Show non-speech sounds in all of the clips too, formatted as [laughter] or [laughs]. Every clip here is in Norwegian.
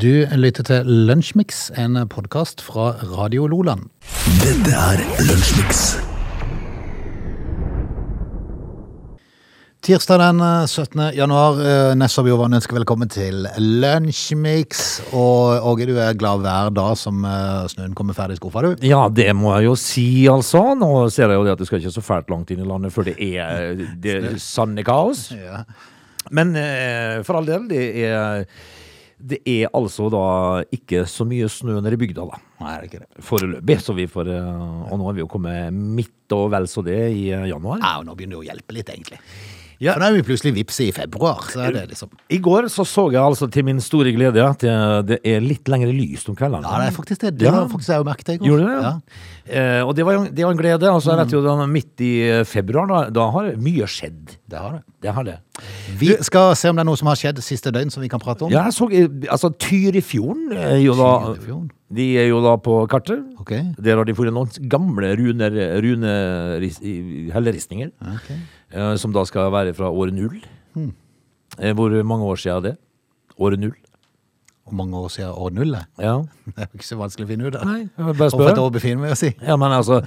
Du lytter til Lunsjmix, en podkast fra Radio Loland. Dette er Lunsjmix. Tirsdag den eh, 17. januar. eh, Nessa Bjorvann ønsker velkommen til Lunsjmix. Og Åge, du er glad hver dag som eh, snøen kommer ferdig i skuffa, du? Ja, det må jeg jo si, altså. Nå ser jeg jo det at det skal ikke så fælt langt inn i landet før det er det sanne kaos. Ja. Men eh, for all del, det er, det er altså da ikke så mye snø nede i bygda, da. Nei, det er ikke det. Foreløpig. Så vi får eh, Og nå har vi jo kommet midt og vel så det i eh, januar. Ja, og nå begynner det å hjelpe litt, egentlig. Ja. For nå er vi plutselig vips i februar. Så er det liksom I går så så jeg altså til min store glede at det, det er litt lengre lyst om kveldene. Ja, det er faktisk det. Det Ja. har faktisk jeg jo merket i går. Gjorde det? Eh, og det var, jo- det var en glede. Altså, jeg vet jo, da, Midt i eh, februar, da, da har mye skjedd. Det har det. Det har det. Vi skal se om det er noe som har skjedd siste døgn som vi kan prate om. Ja, jeg så, eh, altså Tyrifjorden er jo da Tyrifjorden. De er jo da på kartet. Okay. Der har de funnet noen gamle runer, rune, helleristninger. Okay. eh, som da skal være fra året null. Eh, Hvor mange år siden er det? Året null? Hvor mange år siden år null er? Ja. [laughs] Det er jo ikke så vanskelig å finne ut av. Nei, jeg bare spør. Hvorfor et år befinner vi oss i. Ja, men altså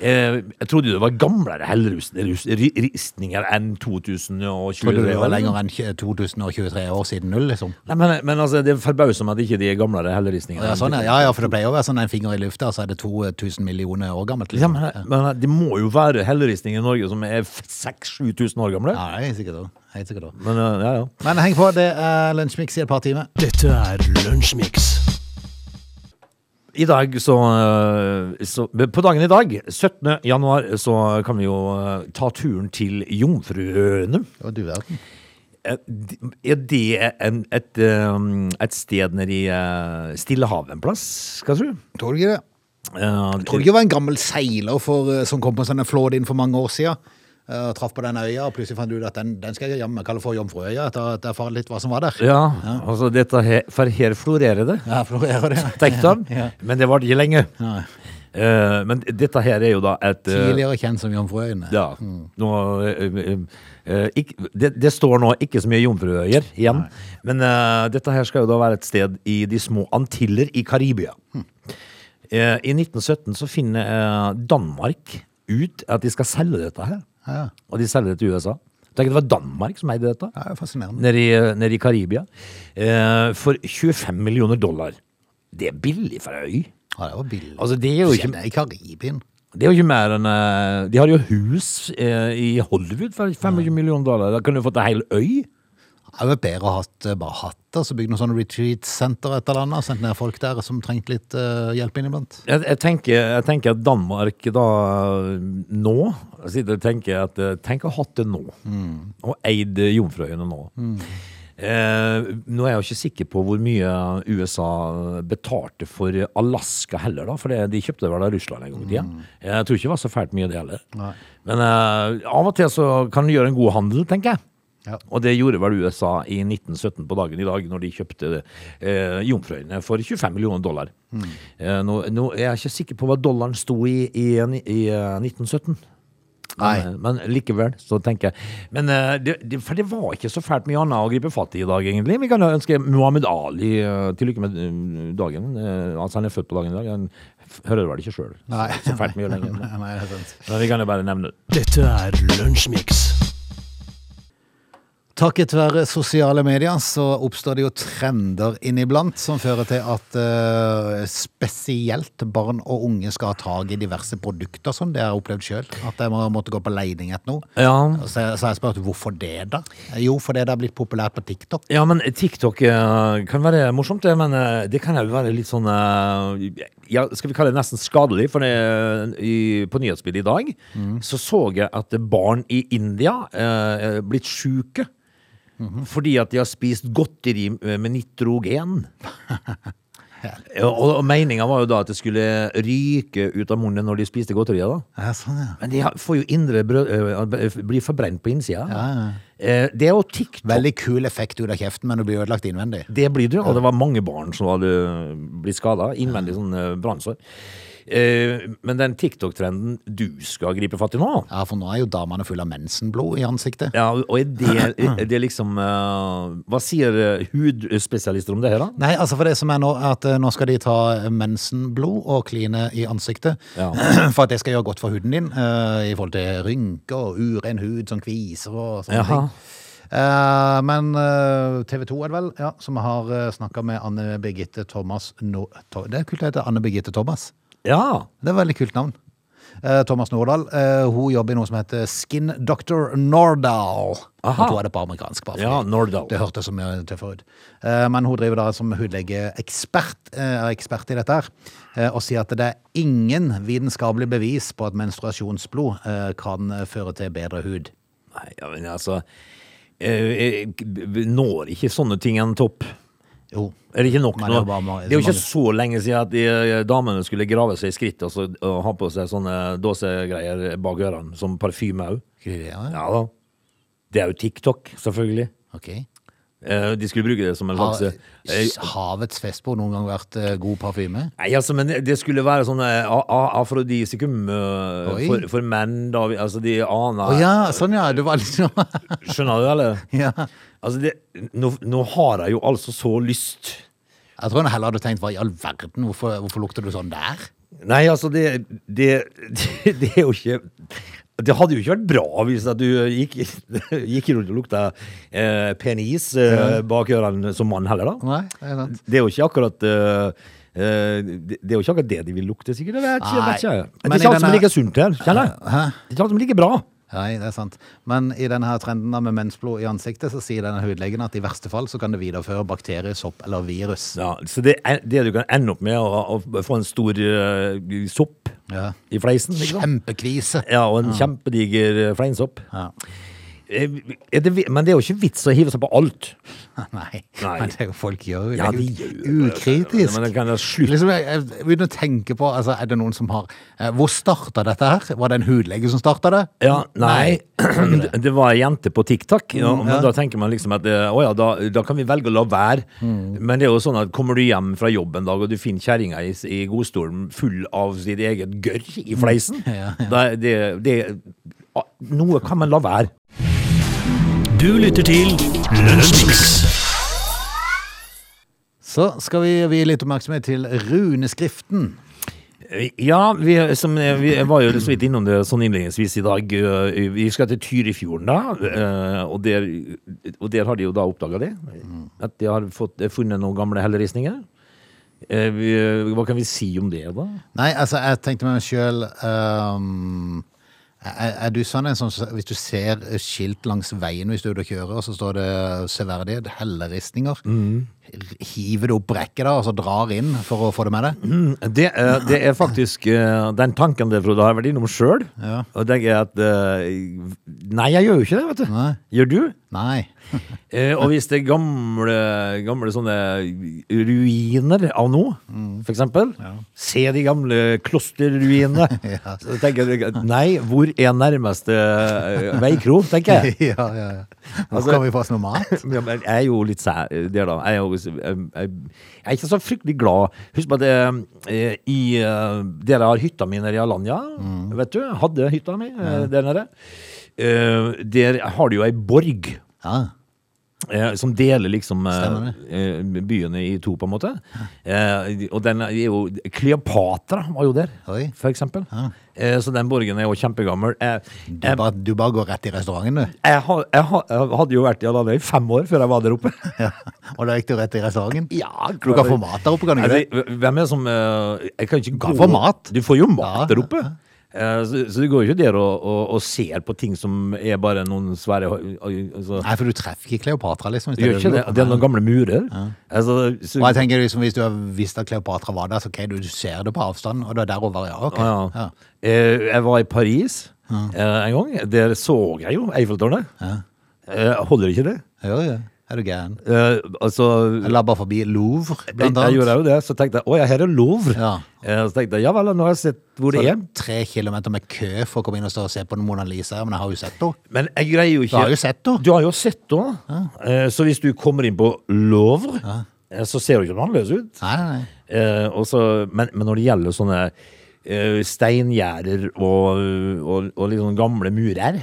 Jeg trodde jo det var gamlere helleristninger enn 2023. Trodde du det var lenger enn 2023 år siden null, liksom? Nei, men, men altså, det forbauser meg at ikke de er gamlere helleristninger Ja, sånn, ja. ja, ja, for det pleier å være sånn en finger i lufta, så er det 2000 millioner år gammelt. Ja, Liksom. men, men det må jo være helleristninger i Norge som er 6000-7000 år gamle. Ja, det er sikkert også. Helt sikkert også. Men eh, ja, ja. Men heng på, det er lunsjmix i et par timer. Dette er Lunsjmix. I dag så, eh, så På dagen i dag, 17. januar, så kan vi jo eh, ta turen til Jomfruøyene. Og du verden. Eh, Er det en, et, et sted nede i eh, Stillehavet en plass, skal jeg tro? Tror du ikke det? Tror du ikke det var en gammel seiler for, som kom på sånne flåd inn for mange år siden? Eh, Og traff på den øya, og plutselig fant du ut at den, den skal jeg jammen kalle for Jomfruøya, etter at jeg erfarer litt hva som var der. Ja, altså dette her, for her florerer det. Ja, florerer det. Tenkte han. Ja. Men det varte ikke lenge. Nei. Eh, men dette her er jo da et uh, Tidligere kjent som Jomfruøyene. Ja. Nå, uh, ikk- det, det står nå ikke så mye jomfruøyer igjen, men eh, dette her skal jo da være et sted i de små Antiller i Karibia. Eh, I 1917 så finner Danmark ut at de skal selge dette her, Ja, og de selger det til USA. Tenk, det var Danmark som eide dette, ja, er fascinerende. nede i, nede i Karibia, eh, for 25 millioner dollar. Det er billig for ei øy. Ja, det var billig. Altså, det er jo ikke Kjenner jeg Karibien. det er jo ikke mer enn eh, De har jo hus eh, i Hollywood for 25 millioner dollar. Da kunne du fått ei hel øy. Det hadde vært bedre å ha eh, bare hatt det, så bygd noe sånn retreat-senter et eller annet, sendt ned folk der som trengte litt uh, hjelp inniblant. Jeg, jeg, tenker, jeg tenker at Danmark da nå sitter og tenker at eh, Tenk å ha hatt det nå. Og eid Jomfruøyene nå. Eh, nå er jeg jo ikke sikker på hvor mye USA betalte for Alaska heller, da. For det, de kjøpte vel av Russland en gang i tida. Jeg tror ikke det var så fælt mye, det heller. Nei. Men eh, av og til så kan du gjøre en god handel, tenker jeg. Ja. Og det gjorde vel USA i 1917 på dagen i dag, når de kjøpte eh, Jomfruøyene for 25 millioner dollar. Eh, nå, nå er jeg ikke sikker på hva dollaren sto i i, i eh, 1917. Nei. Men, men likevel, så tenker jeg Men eh, det, det, For det var ikke så fælt mye annet å gripe fatt i i dag, egentlig. Vi kan ønske Muhammed Ali eh, til lykke med eh, dagen. Eh, altså, han er født på dagen i dag. Han hører vel ikke sjøl så fælt mye lenger. Nei, [laughs] nei, det er sant. Men vi kan jo bare nevne det. Dette er Lunsjmix. Takket være sosiale medier så oppstår det jo trender inniblant som fører til at uh, spesielt barn og unge skal ha tak i diverse produkter som det har jeg opplevd sjøl. At jeg må, måtte gå på leiding etter noe. Ja, Så, så jeg spurte hvorfor det, da? Jo, fordi det har blitt populært på TikTok. Ja, men TikTok uh, kan være morsomt, det, men uh, det kan jo være litt sånn ja, Skal vi kalle det nesten skadelig? For det, i, på nyhetsbildet i dag så så jeg at barn i India eh, blitt sjuke. Fordi at de har spist godteri med nitrogen. [laughs] Ja, Og, meninga var jo da at det skulle ryke ut av munnen når de spiste godteriet. da Ja, sånn, ja. Men de får jo indre brød, øh, blir forbrent på innsida. Ja, ja. Eh, det er jo TikTok. Veldig kul effekt ut av kjeften, men du blir ødelagt innvendig. Det blir det, og det var mange barn som hadde blitt skada. Innvendig sånn eh, brannsår. Eh, men den TikTok-trenden du skal gripe fatt i nå Ja, for nå er jo damene fulle av mensenblod i ansiktet. ja, og er det, er det liksom eh, Hva sier eh, hudspesialister om det her, da? Nei, altså for det som er nå, at nå skal de ta mensenblod og kline i ansiktet. Ja. [clears throat] For at det skal gjøre godt for huden din, i forhold til rynker og uren hud som kviser og sånne Jaha. ting. Uh, men TV 2 er det vel, ja, som har uh, snakka med Anne Birgitte Thomas no, to, Det er kult det heter Anne Birgitte Thomas. Ja. Det er et veldig kult navn. Eh, Thomas Nordahl. eh, hun jobber i noe som heter Skin Doctor Nordahl. Aha. Jeg er det på amerikansk. bare Ja, Nordahl. Det hørtes så mye tøffere ut. Eh, men hun driver da som hudlegeekspert, eh, er ekspert i dette her, eh, og sier at det er ingen vitenskapelig bevis på at menstruasjonsblod eh, kan føre til bedre hud. Nei, men altså eh, eh, Når ikke sånne ting en topp? Jo. Er det ikke nok nå? det er jo ikke så lenge siden at de eh, damene skulle grave seg i skritt og, så, og ha på seg sånne dåsegreier bak ørene, som parfyme òg. Ja? Da. Det er jo TikTok, selvfølgelig. Ok. Eh, De skulle bruke det som en Har slags eh, havets festbord noen gang vært eh, god parfyme? Nei, altså, men det skulle være sånn eh, a- a- afrodisikum eh, Oi. for, for menn, da. vi- Altså, de aner Å ja, sånn ja. Du var sånn [laughs] Skjønner du, eller? ja. Altså, det, nå, nå har jeg jo altså så lyst Jeg tror jeg heller hadde tenkt hva i all verden, hvorfor, hvorfor lukter du sånn der? Nei, altså, det, det, det, [laughs] det er jo ikke Det hadde jo ikke vært bra hvis at du gikk, [laughs] gikk rundt og lukta eh, penis eh, bak ørene som mann heller, da. Nei, det er sant. Det er jo ikke akkurat eh, eh, det det er jo ikke akkurat det de vil lukte, sikkert. Jeg vet ikke. jeg vet ikke. Det Men er i ikke alt som denne- er like sunt her, kjenner jeg. Hæ? Det er ikke alt som like bra. Nei, det er sant. Men i denne her trenden med mensblod i ansiktet, så sier denne hudlegen at i verste fall så kan det videreføre bakterier, sopp eller virus. Ja, så det, er, det du kan ende opp med, å, å få en stor uh, sopp Ja. i fleisen. Liksom. Kjempekvise. Ja, og en kjempediger eh, fleinsopp. Ja. Eh, det, men det er jo ikke vits å hive seg på alt. [laughs] Nei. Nei. men det er jo folk gjør Ja, det. de gjør det. Ukritisk. Men det kan Liksom, jeg, jeg begynner å tenke på, altså, er det noen som har eh, Hvor starta dette her? Var det en hudlege som starta det? Ja, nei, [clears throat] det var ei jente på TikTok, ja, men Mm, ja. da tenker man liksom at eh, å ja, da, da kan vi velge å la være. Mm. Men det er jo sånn at kommer du hjem fra jobb en dag, og du finner kjerringa i, i godstolen full av sitt eget gørr i fleisen, [laughs] er det, det ah, Noe kan man la være. Du lytter til Lunsjmix. Så skal vi vie litt oppmerksomhet til runeskriften. Ja, vi, som, vi var jo så vidt innom det sånn innledningsvis i dag. Eh, Vi skal til Tyrifjorden, da. eh, Og der, og der har de jo da oppdaga det. At de har fått, funnet noen gamle helleristninger. Eh, Hva kan vi si om det, da? Nei, altså, jeg tenkte meg sjøl er, er du sånn en sånn som- Hvis du ser skilt langs veien hvis du er ute og kjører, og så står det severdighet, helleristninger, hiver du opp brekket da, og så drar inn for å få det med deg? Det, er, det er faktisk eh, den tanken det, Frode, har vært innom sjøl. Ja. Og det er at eh, Nei, jeg gjør jo ikke det, vet du. Nei. Gjør du? Nei. [laughs] Eh, og hvis det er gamle, gamle sånne ruiner av noe, for eksempel, se de gamle klosterruinene, [laughs] Ja. så tenker jeg nei, hvor er nærmeste eh, veikro, tenker jeg. [laughs] ja, ja, ja. Hvor Altså- kan vi få oss noe mat? Ja, men jeg er jo litt sær der, da. Jeg er, jo, jeg, jeg, jeg er ikke så fryktelig glad. Husk på at jeg, i eh, der har hytta mi nede i Alanya, vet du, hadde hytta mi eh, der nede, eh, der har de jo ei borg. Ja. Eh, som deler liksom eh, eh, byene i to, på en måte. Eh, og den er jo Kleopatra var jo der, Oi. for eksempel. Ja. Eh, så den borgen er jo kjempegammel. Du, bare, du bare går rett i restauranten, du. jeg, jeg, har- jeg hadde jo vært i Alanya i fem år før jeg var der oppe. [laughs] Ja. Og da gikk du rett i restauranten? Ja, Du kan få mat der oppe, kan du ikke? Altså, hvem er det som Jeg kan ikke gå. Du får jo mat Ja, der oppe. Eh, så, så du går jo ikke der og, og, og ser på ting som er bare noen svære altså, Nei, for du treffer ikke Kleopatra, liksom. Gjør ikke det. Det er noen gamle murer. Altså, så, Og jeg tenker liksom, Hvis du har visst at Kleopatra var der, så ok, du, ser det på avstand, og det er derover, ja. ok. Ja, ja. Eh, jeg var i Paris eh, en gang. Der så jeg jo Eiffeltårnet. Holder ikke det? Ja, ja. Er du gæren? Uh, altså Jeg labba forbi Louvre, blant annet. jeg jeg gjorde jo det. Så tenkte jeg å ja, her er Louvre. Ja. Eh, så tenkte jeg ja vel, nå har jeg sett hvor det er. Tre kilometer med kø for å komme inn og stå og se på Mona Lisa, men jeg har jo sett henne. Men jeg greier jo ikke Du har jo sett henne. Du har jo sett henne. Eh, så hvis du kommer inn på Louvre, så ser du ikke noe annerledes ut. Nei, nei, nei. Også, men, men når det gjelder sånne steingjerder og, og, og sånn gamle murer.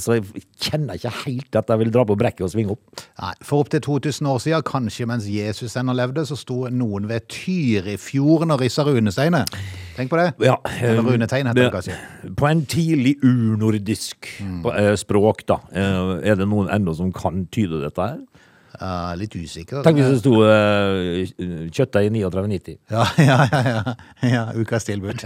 Så jeg kjenner ikke helt at jeg vil dra på brekket og svinge opp. Nei, For opptil 2000 år siden, kanskje mens Jesus ennå levde, så sto noen ved Tyrifjorden og rissa runesteiner. Tenk på det. Ja, Eller eh, runetegn, heter det kanskje. På en tidlig urnordisk på, eh, språk, da. Eh, er det noen ennå som kan tyde dette her? Ja, litt usikker. Tenk hvis det sto uh, kjøttdeig 39,90. Ja, ja, ja. ja. ja ukas tilbud.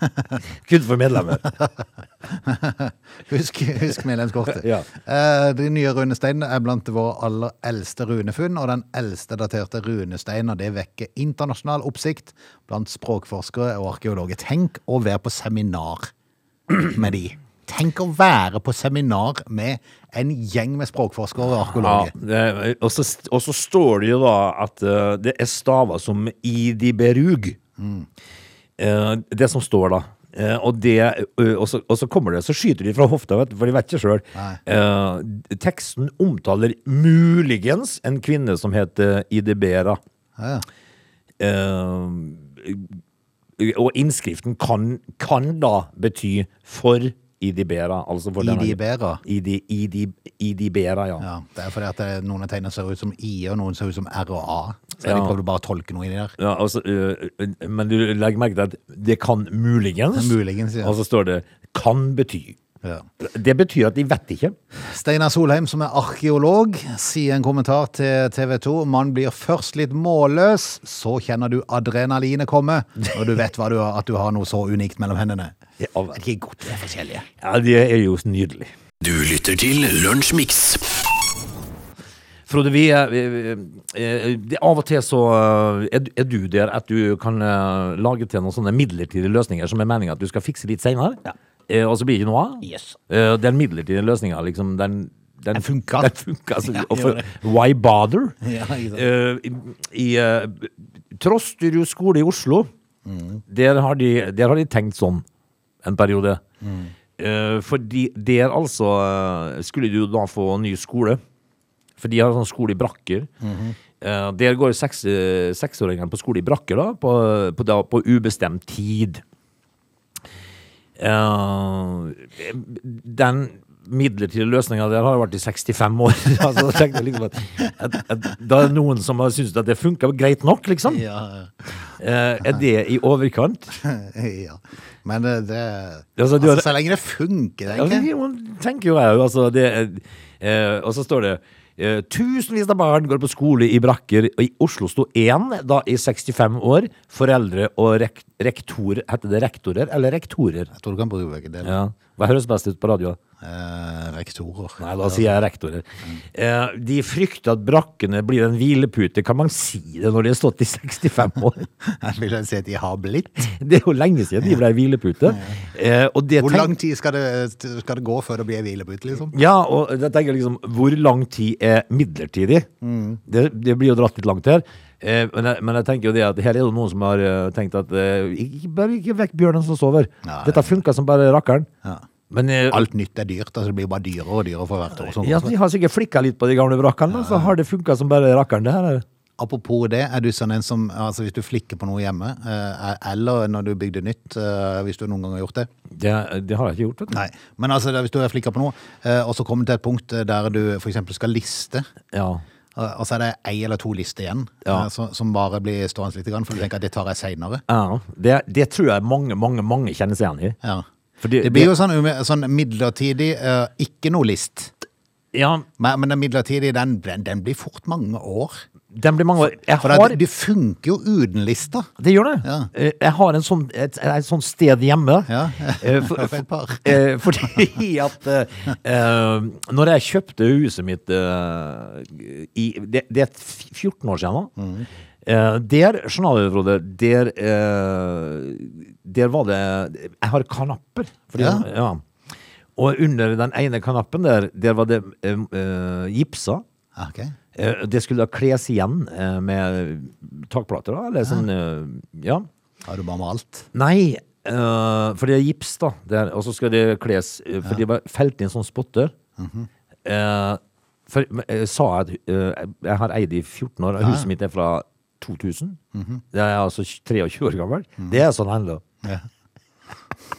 [laughs] Kun for medlemmer. [laughs] Husk, husk medlemskortet. Ja. uh, De nye runesteinene er blant våre aller eldste runefunn, og den eldste daterte runesteinen, det vekker internasjonal oppsikt blant språkforskere og arkeologer. Tenk å være på seminar med de. Tenk å være på seminar med en gjeng med språkforskere og Ja, arkeologer. det, og, så, står det jo da at uh, det er staver som idiberug. Uh, det som står da. Uh, og, det, eh, og, så, og så kommer det, så skyter de fra hofta, vet for de vet ikke sjøl. Teksten omtaler muligens en kvinne som heter Idebera. Ja, ja. Eh, og innskriften kan, kan da bety for Idibera. Altså for denne- Idibera? Idi, idi, Idibera, ja. Ja, det er fordi at det, noen av tegnene ser ut som I, og noen ser ut som R og A. Så Ja. de prøvde bare å tolke noe inni der. Ja, altså, øh, men du legger merke til at det kan muligens, Muligens, ja. og så står det kan bety. Ja. Det betyr at de vet ikke. Steinar Solheim, som er arkeolog, sier en kommentar til TV 2. Man blir først litt målløs, så kjenner du adrenalinet komme, og du vet hva du har, at du har noe så unikt mellom hendene. Ja, Er det ikke godt vi er forskjellige? Ja, de er jo nydelig. Du lytter til Lunsjmix. Frode, vi vi- eh, av og til så eh, er, du der at du kan eh, lage til noen sånne midlertidige løsninger som er meningen at du skal fikse litt senere, eh, og så blir det ikke noe av. Yes. Eh, den midlertidige løsninga, liksom, den den, Den funka. [laughs] Den funka, altså, [laughs] Ja, for, why bother? [laughs] Ja. Eh, I, uh, Trosterud skole i Oslo, der, har de, der har de tenkt sånn en periode. Eh, fordi der altså eh, skulle du da få ny skole. For de har sånn skole i brakker. Eh, der går seks, eh, seksåringene på skole i brakker da, på, på, da, på ubestemt tid. Eh, den midlertidige løsninga der har vært i 65 år. [laughs] altså, jeg liksom at, at, at Da er det noen som har syntes at det funka greit nok, liksom. Ja, Uh, er det i overkant? [laughs] ja. Men det, det Altså, altså, Så lenge det funker, tenker jeg. Ja, tenker jo jeg. Altså, det, eh, og så står det eh, Tusenvis av barn går på skole i brakker. og I Oslo sto én da i 65 år. Foreldre og rek rektorer Heter det rektorer eller rektorer? Jeg tror du kan bruke begge deler. Ja. Hva høres best ut på radio? Eh, rektorer. Nei, da sier jeg rektorer. Eh, de frykter at brakkene blir en hvilepute. Kan man si det når de har stått i 65 år? [laughs] Jeg vil si at de har blitt. [laughs] Det er jo lenge siden de ble hvilepute. Eh, og det Hvor lang tid skal det, skal det gå før det blir hvilepute, liksom? Ja, og jeg tenker liksom, hvor lang tid er midlertidig? Det, det blir jo dratt litt langt her. Eh, men, jeg, men jeg tenker jo det at her er det noen som har eh, tenkt at eh, bare ikke vekk bjørnen som sover. Nei. Dette funka som bare rakkeren. Ja. Men eh, Alt nytt er dyrt, altså det blir bare dyrere og dyrere for hvert år. Sånn. ja, de har sikkert flikka litt på de gamle brakkene, så har det funka som bare rakkeren. Det her Eller? Apropos det, er du sånn en som, altså hvis du flikker på noe hjemme, eh, eller når du bygde nytt, eh, hvis du noen gang har gjort det? det, det har jeg ikke gjort, vet du. Nei, men altså hvis du har flikket på noe, og så kommer du til et punkt der du eksempel skal liste, Ja. og så er det ei eller to lister igjen, Ja. som bare blir stående litt, for du tenker at det tar jeg senere. ja. Det, det tror jeg mange, mange, mange kjenner seg igjen i. Ja. Fordi Det blir jo sånn, sånn midlertidig, uh, ikke noe list. Ja, Men, men den midlertidige, den, den, blir fort mange år. den blir mange år. Jeg For har det, det funker jo uten lista. Det gjør det. Ja. Eh, Jeg har en sånn, et, et sånt sted hjemme. Ja, Eh, [laughs] for, for [laughs] fordi at eh, Når jeg kjøpte huset mitt uh, i, det, det er 14 år siden nå. Mm. Eh, der, Frode, der, eh, der var det Jeg har kanapper. Fordi, Ja. ja. Og under den ene kanappen der, der var det eh, eh, gipsa. Okay. Eh, Det skulle da kles igjen eh, med takplater, da? Eller sånn Ja. Har du bare malt? Nei, for det er gips, da. Der, og så skal det kles For de var felt inn sånn spotter. Eh, for men jeg sa at jeg har eid i 14 år, huset mitt er fra 2000. Det er altså 23 år gammel. Det er sånn ennå. Ja.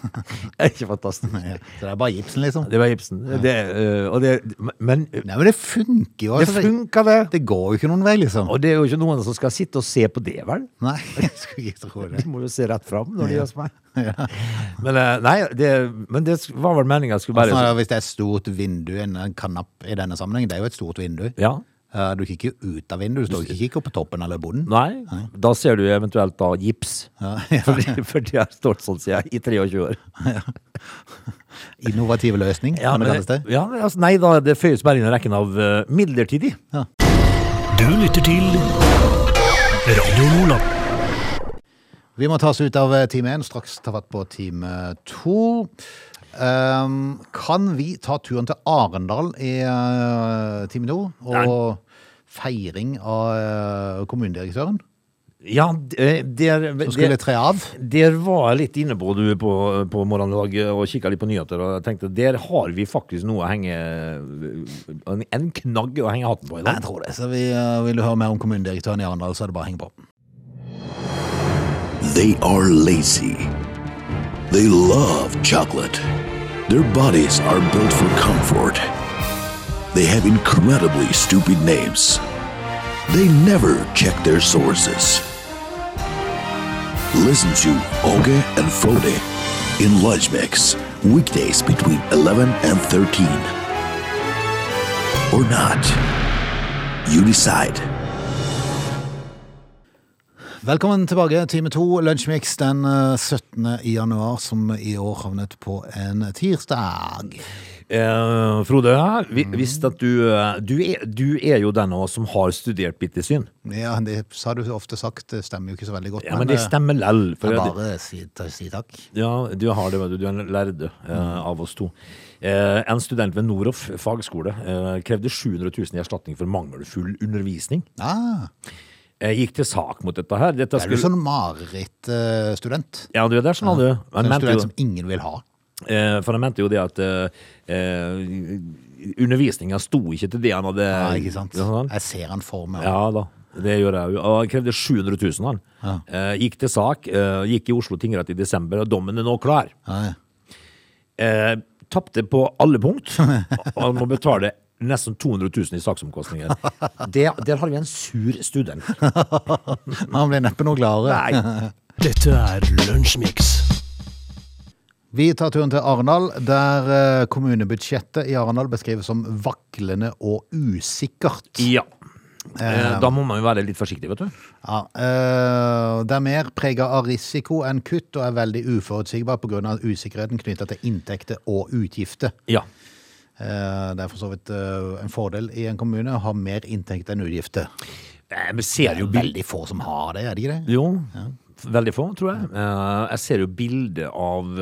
[laughs] Er ikke fantastisk? Ja. Så det er bare gipsen, liksom. Det var bare Det, eh, og det, men Nei, men det funker jo. det funker det. Det går jo ikke noen vei, liksom. Og det er jo ikke noen som skal sitte og se på det, vel? Nei, [laughs] jeg skulle ikke tro det. De må jo se rett fram når de gjør som meg. [laughs] Men eh, nei, det, men det var vel meninga skulle er hvis det er et stort vindu, en en kanapp i denne sammenheng, det er jo et stort vindu. Ja. Eh, Du kikker jo ut av vinduet, du står ikke kikker på toppen eller bunnen. Nei, da ser du eventuelt da gips. Ja, [laughs] ja. [laughs] Fordi, for de har stått sånn siden i 23 år. Innovativ løsning, kan det men- kalles det. ja, altså, nei da, det føyes bare inn i rekken av uh, midlertidig. Du lytter til Radio Nordland. Vi må ta oss ut av eh, time én, straks ta fatt på time to. Um, kan vi ta turen til Arendal i uh, time to, og feiring av uh, kommunedirektøren? Ja, det, der, Som skulle tre av? der var jeg litt inne på du på, på morgendagen og kikka litt på nyheter, og jeg tenkte der har vi faktisk noe å henge En, en knagg å henge hatten på i dag. jeg tror det. Så vi, uh, vil du høre mer om kommunedirektøren i Arendal, så er det bare å henge på. They are lazy. They love chocolate. Their bodies are built for comfort. They have incredibly stupid names. They never check their sources. Listen to Oge and Frode in Lunch Mix, weekdays between 11 and 13. Or not. You decide. Velkommen tilbake, time to, Lunsjmix den eh, 17. januar, som i år havnet på en tirsdag. Eh, Frode, vi, visst at du, eh, du, er, du er jo den av oss som har studert bittesyn. Ja, det har du ofte sagt, det stemmer jo ikke så veldig godt. Ja, men det eh, stemmer lell. For jeg bare si, si takk. Ja, du har det, du. Du er en lærde eh, av oss to. Eh, en student ved Noroff fagskole eh, krevde 700 000 i erstatning for mangelfull undervisning. Ah, Eh, gikk til sak mot dette her. Dette det er jo sånn marerittstudent. Uh, ja, du er der, sånn, du. Han en student jo, som ingen vil ha. eh, for han mente jo det at eh, eh, undervisninga sto ikke til det han hadde Ja, ikke sant? Sånn. Jeg ser han for meg. Ja da, det gjør jeg jo. Han krevde 700 000, han. Ja. Eh, gikk til sak, eh, gikk i Oslo tingrett i desember, og dommen er nå klar. Ja, ja. Eh, Tapte på alle punkt, [laughs] han må betale nesten 200 000 i saksomkostninger. [laughs] Det, der har vi en sur student. Men [laughs] han blir neppe noe gladere. Nei. [laughs] Dette er Lunsjmix. Vi tar turen til Arendal, der eh, kommunebudsjettet i Arendal beskrives som vaklende og usikkert. Ja. Eh, da må man jo være litt forsiktig, vet du. Ja, eh, det er mer prega av risiko enn kutt, og er veldig uforutsigbar pga. usikkerheten knytta til inntekter og utgifter. Ja. Eh, Det er for så vidt eh, en fordel i en kommune å ha mer inntekt enn utgifter. Vi ser er jo veldig få som har det, er det ikke det? Jo, veldig få, tror jeg. Eh, jeg ser jo bilder av,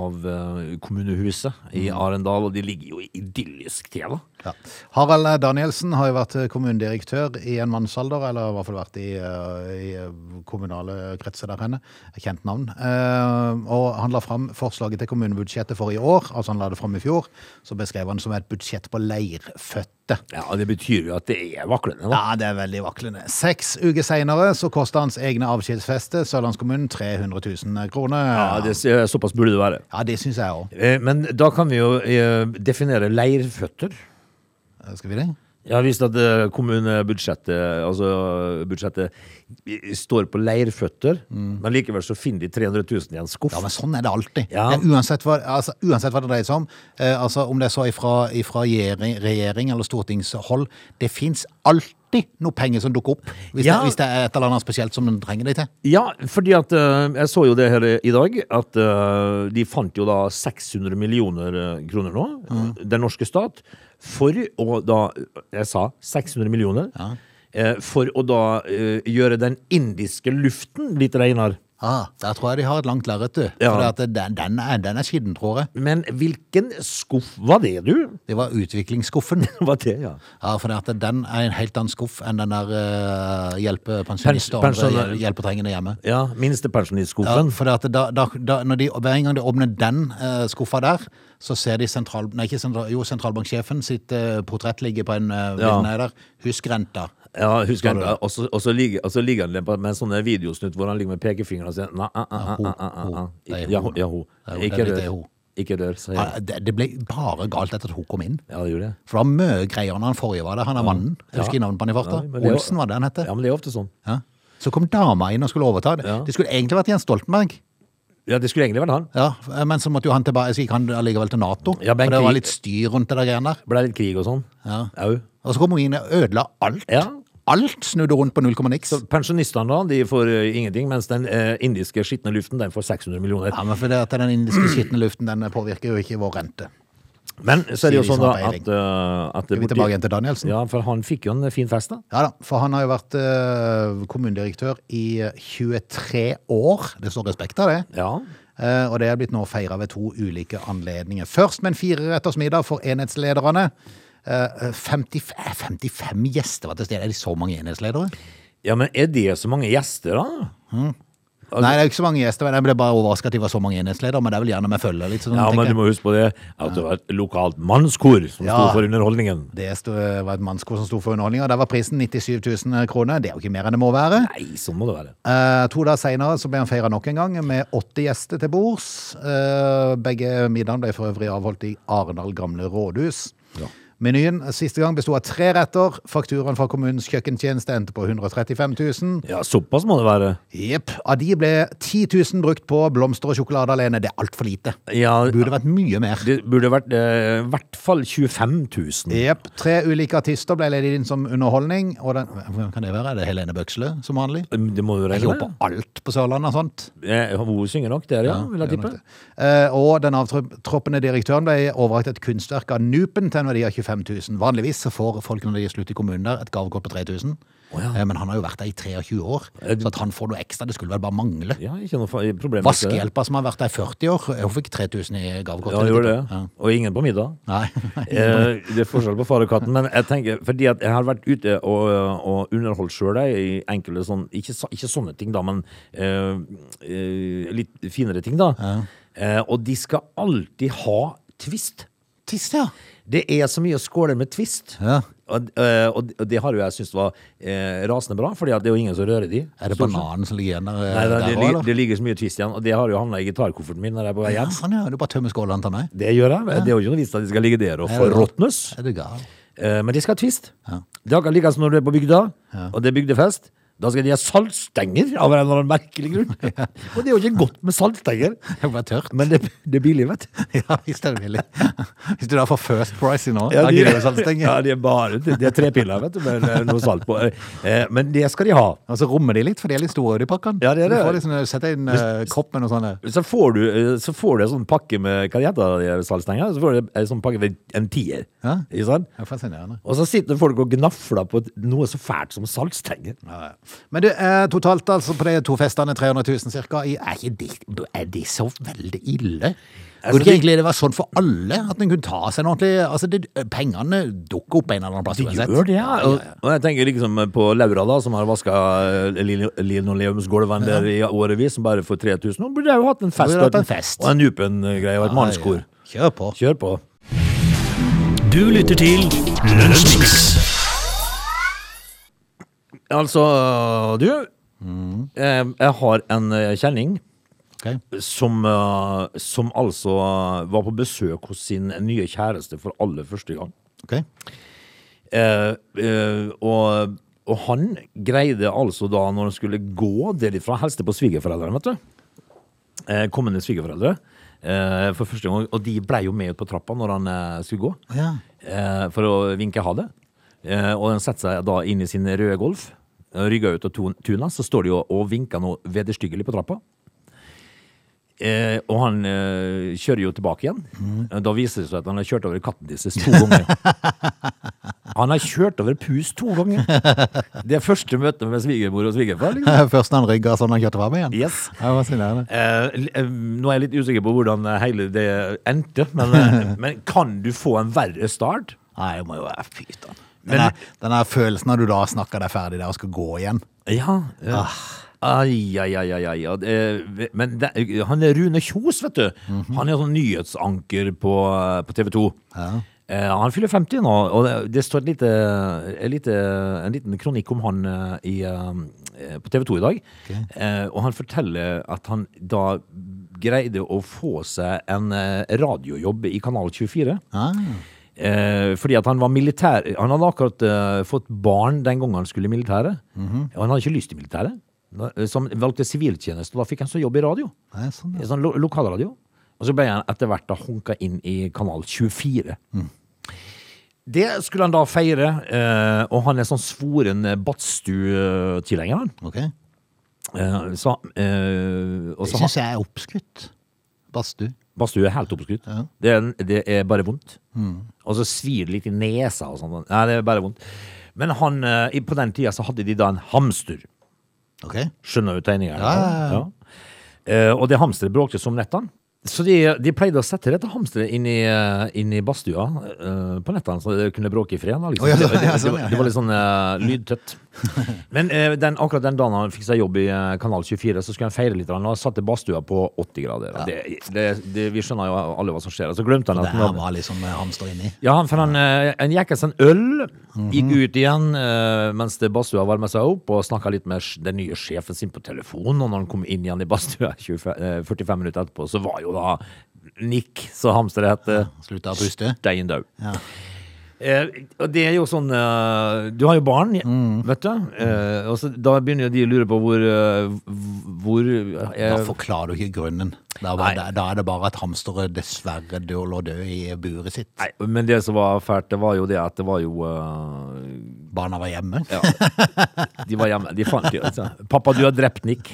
av eh, kommunehuset i Arendal, og de ligger jo idyllisk til, da. Ja. Harald Danielsen har jo vært kommunedirektør i en mannsalder, eller i hvert fall vært i, eh, i kommunale kretser der henne. Kjent navn. Eh, Og han la fram forslaget til kommunebudsjettet for i år, altså han la det fram i fjor. Så beskrev han som et budsjett på leirføtte. Ja, Det betyr jo at det er vaklende, da. Ja, det er veldig vaklende. Seks uker seinere så kosta hans egne avskjedsfeste Sørlandskommunen 300 000 kroner. Ja, det, Såpass burde det være. Ja, det syns jeg òg. Eh, Men da kan vi jo eh, definere leirføtter. Skal vi det? Jeg har vist at eh, kommunebudsjettet altså budsjettet eh, står på leirføtter, men likevel så finner de 300 000 i en skuff. Ja, men sånn er det alltid. Ja. Uansett, hva, altså, uansett hva det dreier seg om, eh, altså, om det er så ifra, ifra regjering, regjering eller stortingshold, det fins alltid noe penger som dukker opp, hvis, Ja. det, hvis det er et eller annet spesielt som den trenger det til. Ja, fordi at uh, jeg så jo det her i dag, at uh, de fant jo da 600 millioner eh, kroner nå, mm. den norske stat, for å da, jeg sa 600 millioner, eh, for å da eh, gjøre den indiske luften litt renere. Ah, der tror jeg de har et langt lerret, du. Ja. For den, den, er, den er skitten, tror jeg. Men hvilken skuff var det, du? Det var utviklingsskuffen. [laughs] Var det, ja. Ja, for at den er en helt annen skuff enn den der uh, hjelpepensjonister og andre hjelpetrengende hjemme. Ja, Ja, minstepensjonistskuffen. for at da, da, da, de, hver gang de åpner den uh, skuffa der, så ser de sentral, nei, sentral, jo, sentralbanksjefen sitt eh, portrett ligger på en uh, Ja. der. Husk renta. Ja, husk renta. og så- ligger, ligger han med en sånn videosnutt hvor han ligger med pekefingeren og sier Nei, ah, ah, ah, Ja, ho. Ikke rør. det. Ikke rør, sier jeg. Det, det ble bare galt etter at hun kom inn. Ja, det gjorde det. For det var mye greier når han forrige var der. Han er mannen. Jeg husker navnet på han i farta. Olsen var det han het. Ja, men det er ofte sånn. Ja. Så kom dama inn og skulle overta. det. Ja. Det skulle egentlig vært Jens Stoltenberg. Ja, det skulle egentlig vært han. Ja, Men så måtte jo han tilbake, så gikk han allikevel til Nato. Ja, for det var litt styr rundt det der greiene der. Ble litt krig og sånn. Ja. Au. Og så kom hun inn og ødela alt. Ja. Alt snudde rundt på null komma niks. Pensjonistene da, de får uh, ingenting, mens den uh, indiske skitne luften, den får 600 millioner. Ja, men for det at Den indiske skitne luften den påvirker jo ikke vår rente. Men så er det jo sånn da at, eh, at Skal vi tilbake igjen til Danielsen? Ja, for han fikk jo en fin fest, da. Ja da, for han har jo vært uh, kommunedirektør i 23 år. Det står respekt av det. Ja. Uh, og det er blitt nå feira ved to ulike anledninger. Først med en fireretters middag for enhetslederne. Uh, 55, 55 gjester var til stede. Er det så mange enhetsledere? ja, men er det så mange gjester, da? Nei, det er ikke så mange gjester. men Jeg ble bare overraska at de var så mange enhetsledere. Men det er vel gjerne med følge. Litt sånn, Ja, men du må huske på det at det var et lokalt mannskor som Ja. sto for underholdningen. Det sto- var et mannskor som sto for underholdninga. Der var prisen 97 000 kroner. Det er jo ikke mer enn det må være. Nei, sånn må det være. Eh, to dager seinere ble han feira nok en gang med åtte gjester til bords. Eh, begge middagene ble for øvrig avholdt i Arendal gamle rådhus. Ja. Menyen siste gang bestod av tre retter. Fakturaen fra kommunens kjøkkentjeneste endte på 135 000. Ja, såpass må det være. Jepp. Av de ble 10 000 brukt på blomster og sjokolade alene. Det er altfor lite. Ja, Det burde vært mye mer. det burde vært eh, i hvert fall 25 000. Jepp. Tre ulike artister ble ledet inn som underholdning. Og den, hvem kan det være? Er det Helene Bøksle som vanlig? Det må Jeg regne med. på alt på Sørlandet og sånt. Eh, Hun synger nok der, ja, vil jeg tippe. Eh, og den avtroppende direktøren ble overrakt et kunstverk av Nupen til en verdi av 25 000. Vanligvis så får folk når de slutter i kommunen der, et gavekort på 3000. Oh, ja. Eh, Men han har jo vært der i 23 år, så at han får noe ekstra, det skulle vel bare mangle. Ja. Vaskehjelpa som har vært der i 40 år, hun fikk 3000 i gavekort. Ja, gjorde det. Ja. Og ingen på middag. Nei. [laughs] Eh, det er forskjell på far og katten, men jeg tenker, fordi at jeg har vært ute og, og underholdt sjøl i enkelte sånn ikke, ikke sånne ting, da, men eh, eh, litt finere ting, da. Eh, og de skal alltid ha twist. Twist, ja. Det er så mye å skåle med twist. Ja. Og, eh, og, og det har jo jeg syntes var eh, rasende bra, Fordi det er jo ingen som rører de. Er det bananen som ligger igjen der? Nei, der det, også, det, ligger, det ligger så mye twist igjen, og det har jo havna i gitarkofferten min når jeg er på vei Ja, hjem. sånn, ja. Du bare tømmer skålene til meg. Det gjør jeg. Det er jo ikke noe vits at de skal ligge der og forråtnes. Eh, Men de skal ha twist. Ja. Det er akkurat like som når du er på bygda, og det er bygdefest. Da skal de ha saltstenger av en eller annen merkelig grunn. [laughs] og det er jo ikke godt med saltstenger, [laughs] Det er bare tørt. men det, det er billig, vet du. [laughs] Ja, hvis det er billig. Hvis du da får First Price i nå, Ja, da de, gidder du saltstenger. ja, de er bare de det er tre piller, vet du, med eh, noe salt på. Eh, Men det skal de ha. Og så rommer de litt, for de er litt store de pakkene. Ja, det er det. Du får liksom, sette inn uh, kopp med noe sånt. Så får du, eh, så får du en sånn pakke med hva heter de her saltstenger. Så får du en sånn pakke med en tier. Ja. Ikke sant? Det er fascinerende. Og så sitter folk og gnafler på noe så fælt som saltstenger. Ja, ja. Men du, eh, totalt altså på de to festene 300 000 cirka. Er, ikke det, er de så veldig ille? Altså, Burde ikke det- egentlig det være sånn for alle? At en kunne ta seg en ordentlig altså det, Pengene dukker opp en eller annen plass De uansett. gjør det, ja. Ja, Og, ja, ja. og jeg tenker liksom på Laura, da, som har vaska linoleumsgulvene der i årevis, som bare får 3000. Nå burde jeg jo hatt en fest. Hatt en fest. Og en Nupen-greie og et mannskor. Ja, ja. Kjør på. Kjør på. Du lytter til Lunsjmix. Altså, du. Mm. eh, Jeg har en eh, kjenning okay. som, eh, som altså var på besøk hos sin nye kjæreste for aller første gang. Ok. Eh, eh, og, og han greide altså da, når han skulle gå derifra, helst på svigerforeldrene, vet du. Eh, kommende svigerforeldre. Eh, for første gang, og de ble jo med ut på trappa når han skulle gå. Ja. Eh, for å vinke ha det. Eh, og den setter seg da inn i sin røde Golf. Rygger ut av tun- tuna, så står de og, vinker noe vederstyggelig på trappa. Eh, og han eh, kjører jo tilbake igjen. Mm. Da viser det seg at han har kjørt over katten deres to ganger. [laughs] Han har kjørt over pus to ganger! Det er første møte med svigermor og svigerfar. Liksom. [laughs] Først han rygga sånn han kjørte fram igjen. Yes. [laughs] Eh, eh, nå er jeg litt usikker på hvordan eh, hele det endte, men, men kan du få en verre start? Nei, det må jo være pyton. Men- Den, der- følelsen når du da snakker deg ferdig der og skal gå igjen. Ja. ja. Ai, ai, ai, ai, ai. det- Men det, han er Rune Kjos, vet du. Han er sånn nyhetsanker på, på TV 2. Eh, han fyller 50 nå, og det, det står lite, lite, en liten kronikk om han eh, i, eh, på TV 2 i dag. Eh, og han forteller at han da greide å få seg en eh, radiojobb i Kanal 24. Ah, Eh, fordi at han var militær Han hadde akkurat eh, fått barn den gangen han skulle i militæret. Og han hadde ikke lyst til militæret. Som valgte siviltjeneste, da fikk han så jobb i radio. nei, sånn, ja. sånn lo lokalradio. Og så ble han etter hvert da hunka inn i kanal 24. Det skulle han da feire, eh, og han er sånn svoren Badstue-tilhenger, han. Ok. Eh, så, eh, Det syns jeg er oppskrytt. Badstue. Badstue er helt oppskrytt. Ja. Det, er, det er bare vondt. Og så svir det litt i nesa og sånn. Nei, det er bare vondt. Men han, eh, i- på den tida så hadde de da en hamster. Ok. Skjønner du tegninga? Ja, ja, ja. Eh, og det hamsteret bråkte som nettene. Så de, de pleide å sette dette hamsteret inn i, eh, inn i badstua eh, på nettene, så det kunne bråke i fred. Da, liksom. Å, ja, [laughs] det, det, ja, sånn, det var litt sånn eh, lydtett. [laughs] Men eh, den, akkurat den dagen han fikk seg jobb i eh, Kanal 24, så skulle han feire litt. Han satte badstua på 80 grader. Ja. Det, det, det, vi skjønner jo alle hva som skjer. Så glemte han at han var liksom eh, hamster inni. ja, for han, han gikk seg en øl, gikk ut igjen eh, mens badstua varma seg opp, og snakka litt med den nye sjefen sin på telefon. Og når han kom inn igjen i badstua [laughs] 25, eh, 45 minutter etterpå, så var jo da Nick, så hamsteret het, Slutta å puste. stein død. Ja. Eh, og det er jo sånn eh, Du har jo barn, Mm. vet du. Eh, og så, da begynner jo de å lure på hvor, eh, hvor Da eh, forklarer du ikke grunnen. Da, var, da, da er det bare at hamsteret dessverre død lå død i buret sitt. Nei, men det som var fælt, det var jo det at det var jo eh, Barna var hjemme. Ja. De var hjemme. De fant jo altså. 'Pappa, du har drept Nick'.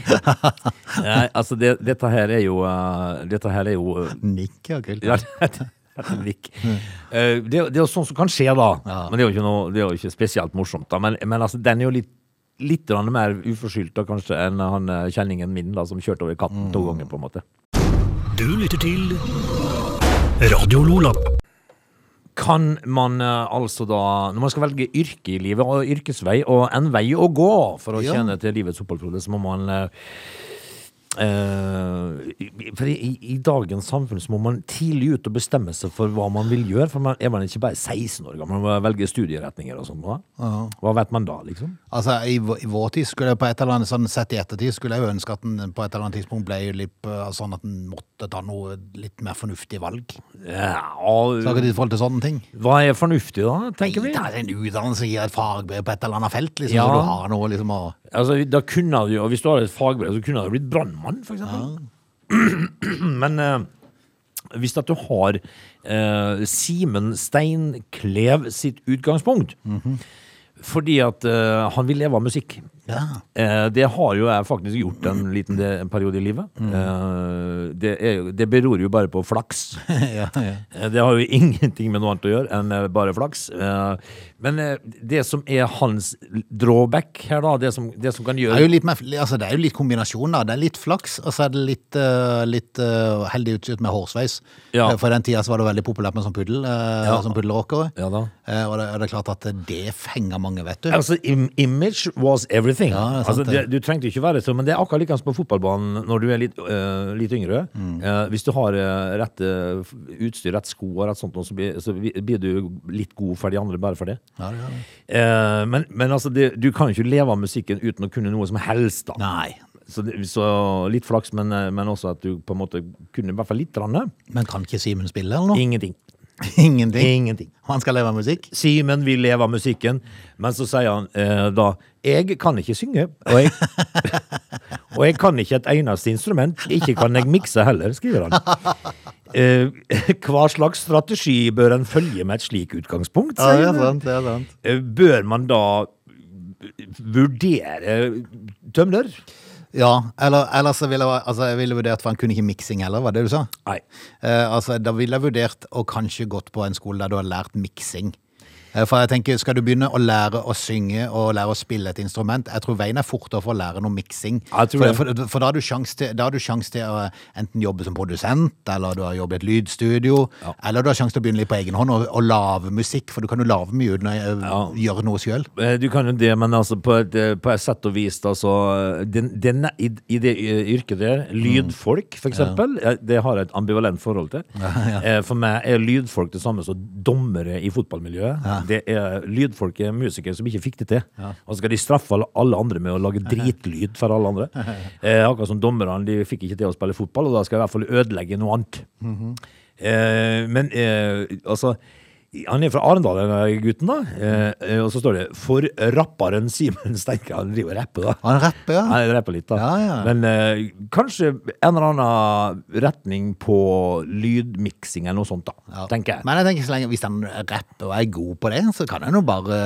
[laughs] Nei, altså, det, dette her er jo uh, Dette her er jo uh, Nick, ja, kult. ja, det Nick. [laughs] det, er jo- det er jo sånn som kan skje, da. Ja. Men det er jo ikke, noe, det er jo ikke spesielt morsomt. da Men, men altså, den er jo litt Litt mer uforskyldt da, kanskje enn han eh, kjenningen min da, som kjørte over katten to ganger. på en måte Du lytter til Radio Lola. Kan man eh, altså da, når man skal velge yrke i livet og yrkesvei og en vei å gå for å Ja. tjene til livets opphold, så må man eh, eh, For i, i dagens samfunn så må man tidlig ut og bestemme seg for hva man vil gjøre. For man er man ikke bare 16 år gammel, man må velge studieretninger og sånn. Hva? vet man da, liksom? Altså, i, I vår tid skulle jeg på et eller annet sånn sett i ettertid skulle jeg jo ønske at den på et eller annet tidspunkt ble litt eh, sånn at den måtte ta noe litt mer fornuftig valg. Ja, Så i forhold til sånne ting. hva er fornuftig, da, tenker vi? Det er en utdannelse, gir et fagbrev på et eller annet felt, liksom, Ja. så du har noe liksom å Altså, da kunne du jo, Hvis du har et fagbrev, så kunne du blitt brannmann, for eksempel. [clears throat] Men eh, hvis at du har eh, Simen Steinklev sitt utgangspunkt Fordi at eh, han vil leve av musikk. Ja. Eh, det har jo jeg faktisk gjort en liten de, en periode i livet. Eh, det, er, det beror jo bare på flaks. [laughs] ja, ja. Eh, Det har jo [laughs] ingenting med noe annet å gjøre enn eh, bare flaks. Eh, Men eh, det som er hans drawback her, da, det som, det som kan Det gjøre er jo litt, mer, altså, det er jo litt kombinasjon, da. Det er litt flaks, og så er det litt, uh, litt uh, heldig utstyrt med hårsveis. Ja. For den tida så var det veldig populært med sånn puddel, uh, Ja. sånn puddelrockere. Eh, det, og det er klart at det fenger mange, vet du. Altså, im image was everything. Ja, er sant altså, det, du trengte ikke være sånn, men det er akkurat likens på fotballbanen når du er litt, øh, litt yngre. Mm. Uh, hvis du har uh, rett uh, utstyr, rett sko og rett sånt, så, blir, så blir du litt god for de andre bare for det. Ja, det det. Men men altså, det, du kan jo ikke leve av musikken uten å kunne noe som helst. da. Nei. Så, det, så litt flaks, men, men også at du på en måte kunne i hvert fall litt. Rande. Men kan ikke Simen spille, eller noe? Ingenting. [laughs] Ingenting. Ingenting. Han skal leve av musikk? Simen vil leve av musikken, men så sier han eh, da Jeg kan ikke synge, og jeg, [laughs] og jeg kan ikke et eneste instrument. Ikke kan jeg mikse heller, skriver han. [laughs] Eh, hva slags strategi bør en følge med et slik utgangspunkt? sier han. det er sant. Eh, Bør man da vurdere tømler? Ja, eller, eller så ville jeg, altså, jeg ville vurdert, for han kunne ikke miksing heller, var det du sa? Nei. Eh, altså, da ville jeg vurdert å kanskje gått på en skole der du har lært miksing. Eh, For jeg tenker, Skal du begynne å lære å synge og lære å spille et instrument, jeg tror veien er fortere for å lære noe miksing. Ja, For, for, for da har du sjanse til, da til å enten jobbe som produsent, eller du har jobbet i et lydstudio, eller du har sjanse til å begynne litt på egen hånd og, og lage musikk, for du kan jo lage mye uten å eh, Ja. gjøre noe sjøl. Eh, Du kan jo det, men altså på et, på et sett og vis altså, den, den, i, I det yrket der, lydfolk for eksempel, eh, det har jeg et ambivalent forhold til. [laughs] For meg er lydfolk det samme som dommere i fotballmiljøet. Det er Lydfolk er musikere som ikke fikk det til. Og så skal de straffe alle, andre med å lage [laughs] dritlyd for alle andre. Eh, akkurat som dommerne, de fikk ikke til å spille fotball, og da skal jeg i hvert fall ødelegge noe annet. Eh, men eh, altså Han er fra Arendal, denne gutten, da. Eh, eh, og så står det 'For rapperen Simen Steinkjer'. Han driver og rapper, da. Han rapper, ja. Han rapper litt, da. Ja, ja. Men eh, kanskje en eller annen retning på lydmiksing eller noe sånt, da. Ja. Tenker jeg. Men jeg tenker så lenge hvis han rapper og er god på det, så kan han jo bare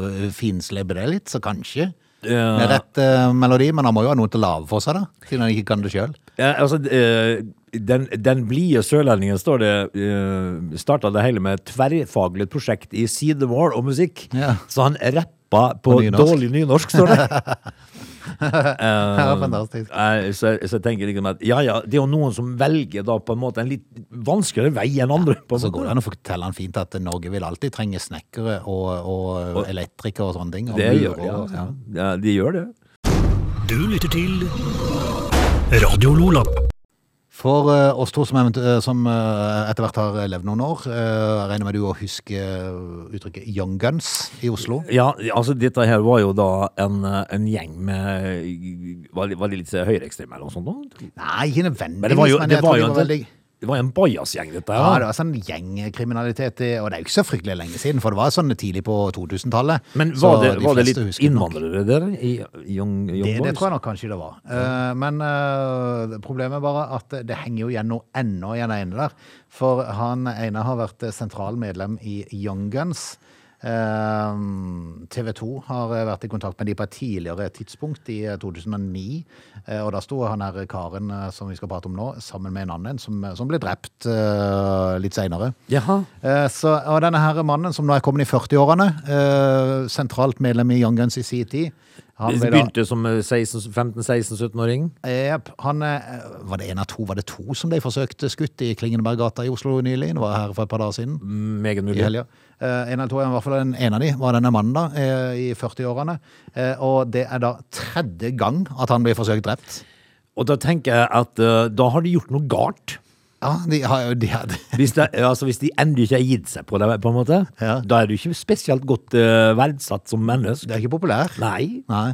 uh, finslebe det litt, så kanskje. Ja. Med rett uh, melodi, men han må jo ha noe til å lage for seg, da. Siden han ikke kan det sjøl. Ja, altså, eh, den, den blide sørlendingen står det uh, starta det hele med et tverrfaglig prosjekt i sidemål og musikk. Ja. Så han rappa på, På nynorsk. dårlig nynorsk, står det. [laughs] Eh, Ja, fantastisk. eh, så, så jeg tenker liksom at ja, ja, det er jo noen som velger da på en måte en litt vanskeligere vei enn andre. På en Så måte. går det an å fortelle han fint at Norge vil alltid trenge snekkere og, og elektrikere og sånne ting. Og Det murer gjør de, og- altså. Ja, de gjør det. Du lytter til Radio Lola. For eh, oss to som, eh, som eh, etter hvert har levd noen år, regner med du å huske uttrykket Young Guns i Oslo? Ja, altså dette her var jo da en, en gjeng med Var de, var de litt høyreekstreme eller noe sånt? da? Nei, ikke nødvendigvis, Men det var jo, men det jeg det var jo en, veldig det var en bajasgjeng, dette Ja, det var sånn gjengkriminalitet, og det er jo ikke så fryktelig lenge siden, for det var sånn tidlig på 2000-tallet. Men var det, de var det litt innvandrere der i Young, young Det, det tror jeg nok kanskje det var. Eh, men eh, problemet er bare at det, henger jo igjen noe ennå i den ene der. For han ene har vært sentralmedlem sentral medlem i Young Guns. TV 2 har eh, vært i kontakt med de på et tidligere tidspunkt, i eh, 2009. eh, Og da sto han her karen eh, som vi skal prate om nå, sammen med en annen som, som ble drept eh, litt seinere. Eh, og denne her mannen, som nå er kommet i 40-årene, eh, sentralt medlem i Young Guns i sin tid han begynte som 15-16-17-åring. Jep, han eh, Var det en av to? Var det to som ble forsøkt skutt i Klingenberggata i Oslo nylig? Det var her for et par dager siden. Meget I mulig. helga. Eh, en eller to, i hvert fall en, en av de, var denne mannen da, eh, i 40-årene. Eh, og det er da tredje gang at han blir forsøkt drept. Og da tenker jeg at eh, da har de gjort noe galt. Ja, de har jo de hadde Hvis, det, altså, hvis de ennå ikke har gitt seg på det, på en måte, Ja. da er du ikke spesielt godt uh, verdsatt som menneske. Det er ikke populær. Nei. Nei.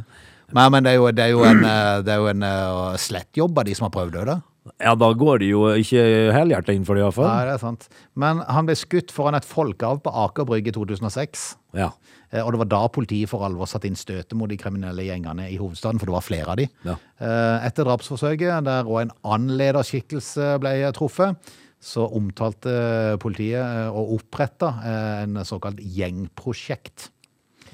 Nei, men det er jo, det er jo en, eh, det er jo en uh, slett jobb av de som har prøvd det, da. Ja, da går de jo ikke helhjertet inn for det, Nei, det er sant. Men han ble skutt foran et folkehav på Aker Brygge i 2006. Ja. Eh, Og det var da politiet for alvor satte inn støtet mot de kriminelle gjengene i hovedstaden, for det var flere av de. Ja. Eh, Etter drapsforsøket, der òg en annen lederskikkelse ble truffet, så omtalte politiet eh, og oppretta en såkalt gjengprosjekt.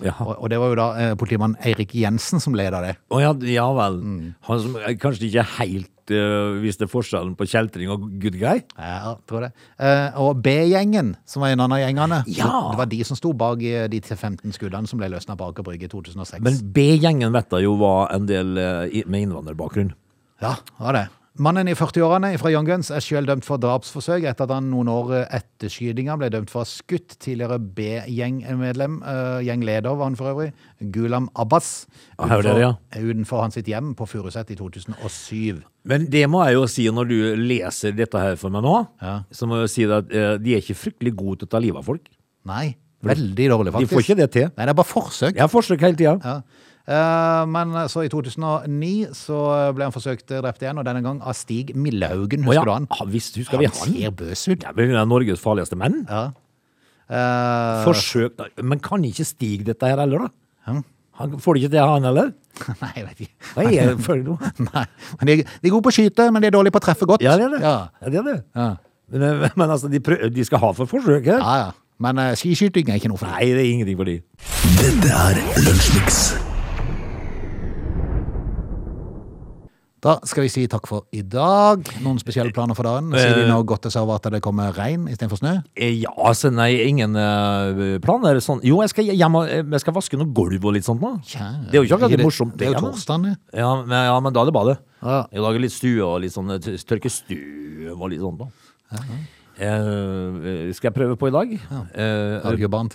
Jaha. Og det var jo da eh, politimann Eirik Jensen som leda det. Å ja, ja vel. Mm. Han som eh, kanskje ikke helt uh, visste forskjellen på kjeltring og good guy? Ja, tror det. Eh, Og B-gjengen, som var en av gjengene, Ja. det var de som sto bak eh, de til 15 skuddene som ble løsna på Aker Brygge i 2006. Men B-gjengen vet jeg jo var en del eh, med innvandrerbakgrunn. Ja, det var det. Mannen i 40-årene fra Young Guns er selv dømt for drapsforsøk etter at han noen år etter skytinga ble dømt for å ha skutt tidligere B-gjengmedlem, uh, gjengleder var han for øvrig, Gulam Abbas, utenfor, det, ja. utenfor hans sitt hjem på Furuset i 2007. Men det må jeg jo si når du leser dette her for meg nå, Ja. så må jeg si at uh, de er ikke fryktelig gode til å ta livet av folk. Nei, veldig dårlig faktisk. De får ikke det til. Nei, det er bare forsøk. Ja, forsøk hele tida. Ja. Eh, men så i 2009 så ble han forsøkt drept igjen, og denne gang av Stig Millehaugen, husker ja, du han? Ja, visst husker vi Han ser bøs ut. Ja, men er Norges farligste menn. Ja. Uh, Forsøk. Men kan ikke Stig dette her heller, da? Ja. Han, får det ikke til, han heller? [laughs] Nei, jeg vet ikke. Hva er det for noe? [laughs] Nei, men de, de er gode på å skyte, men de er dårlige på å treffe godt. Ja, det er det. Ja, Ja, det, er det. ja, Men, eh, men altså, de, prøv, de skal ha for forsøk her. ja. ja. Men uh, skiskyting er ikke noe for dem. Nei, det er ingenting for dem. Dette er Lunsjmix. Da skal vi si takk for i dag. Noen spesielle planer for dagen? Sier de Eh. noe godt seg over at det kommer regn istedenfor snø? Eh, Ja, altså, nei, ingen eh, planer sånn. Jo, jeg skal hjem jeg skal vaske noe gulv og litt sånt nå. Kjære, Det er jo ikke akkurat det- morsomt, Det er jo torsdag, det. Ja, men, ja, men da er det badet. Ja. Jeg lager litt stue og litt sånn eh, tørke støv og litt sånt da. Eh, skal jeg prøve på i dag? Eh, Har du ikke barn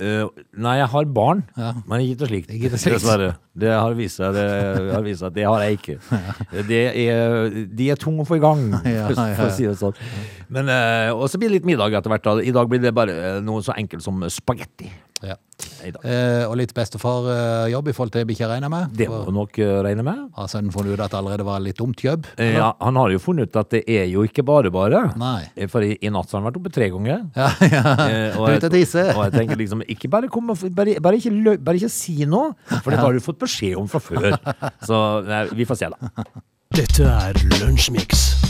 eh, nei, jeg har barn, Ja. men ikke til slikt. Ikke slikt. Dessverre. Det har vist seg, at det har jeg ikke. [laughs] Det er, de er tunge å få i gang, Ja, [laughs] for, ja, for å si det sånn. Men, uh, og så blir det litt middag etter hvert. Da. I dag blir det bare eh, noe så enkelt som spagetti. Ja. Eh, og litt bestefarjobb i forhold til bikkja, regner jeg med? Det må du nok eh, regne med. Har sønnen funnet ut at det allerede var litt dumt jobb? Eh, Ja, han har jo funnet ut at det er jo ikke bare bare. Nei. Eh, For i, i natt har han vært oppe tre ganger. Ja, [laughs] ja. Eh, og, jeg, og jeg tenker liksom, ikke bare kom bare, bare, ikke, lø- bare ikke si noe, for det har du fått beskjed om fra før. [laughs] Så nei, vi får se da. Dette er Lunsjmix.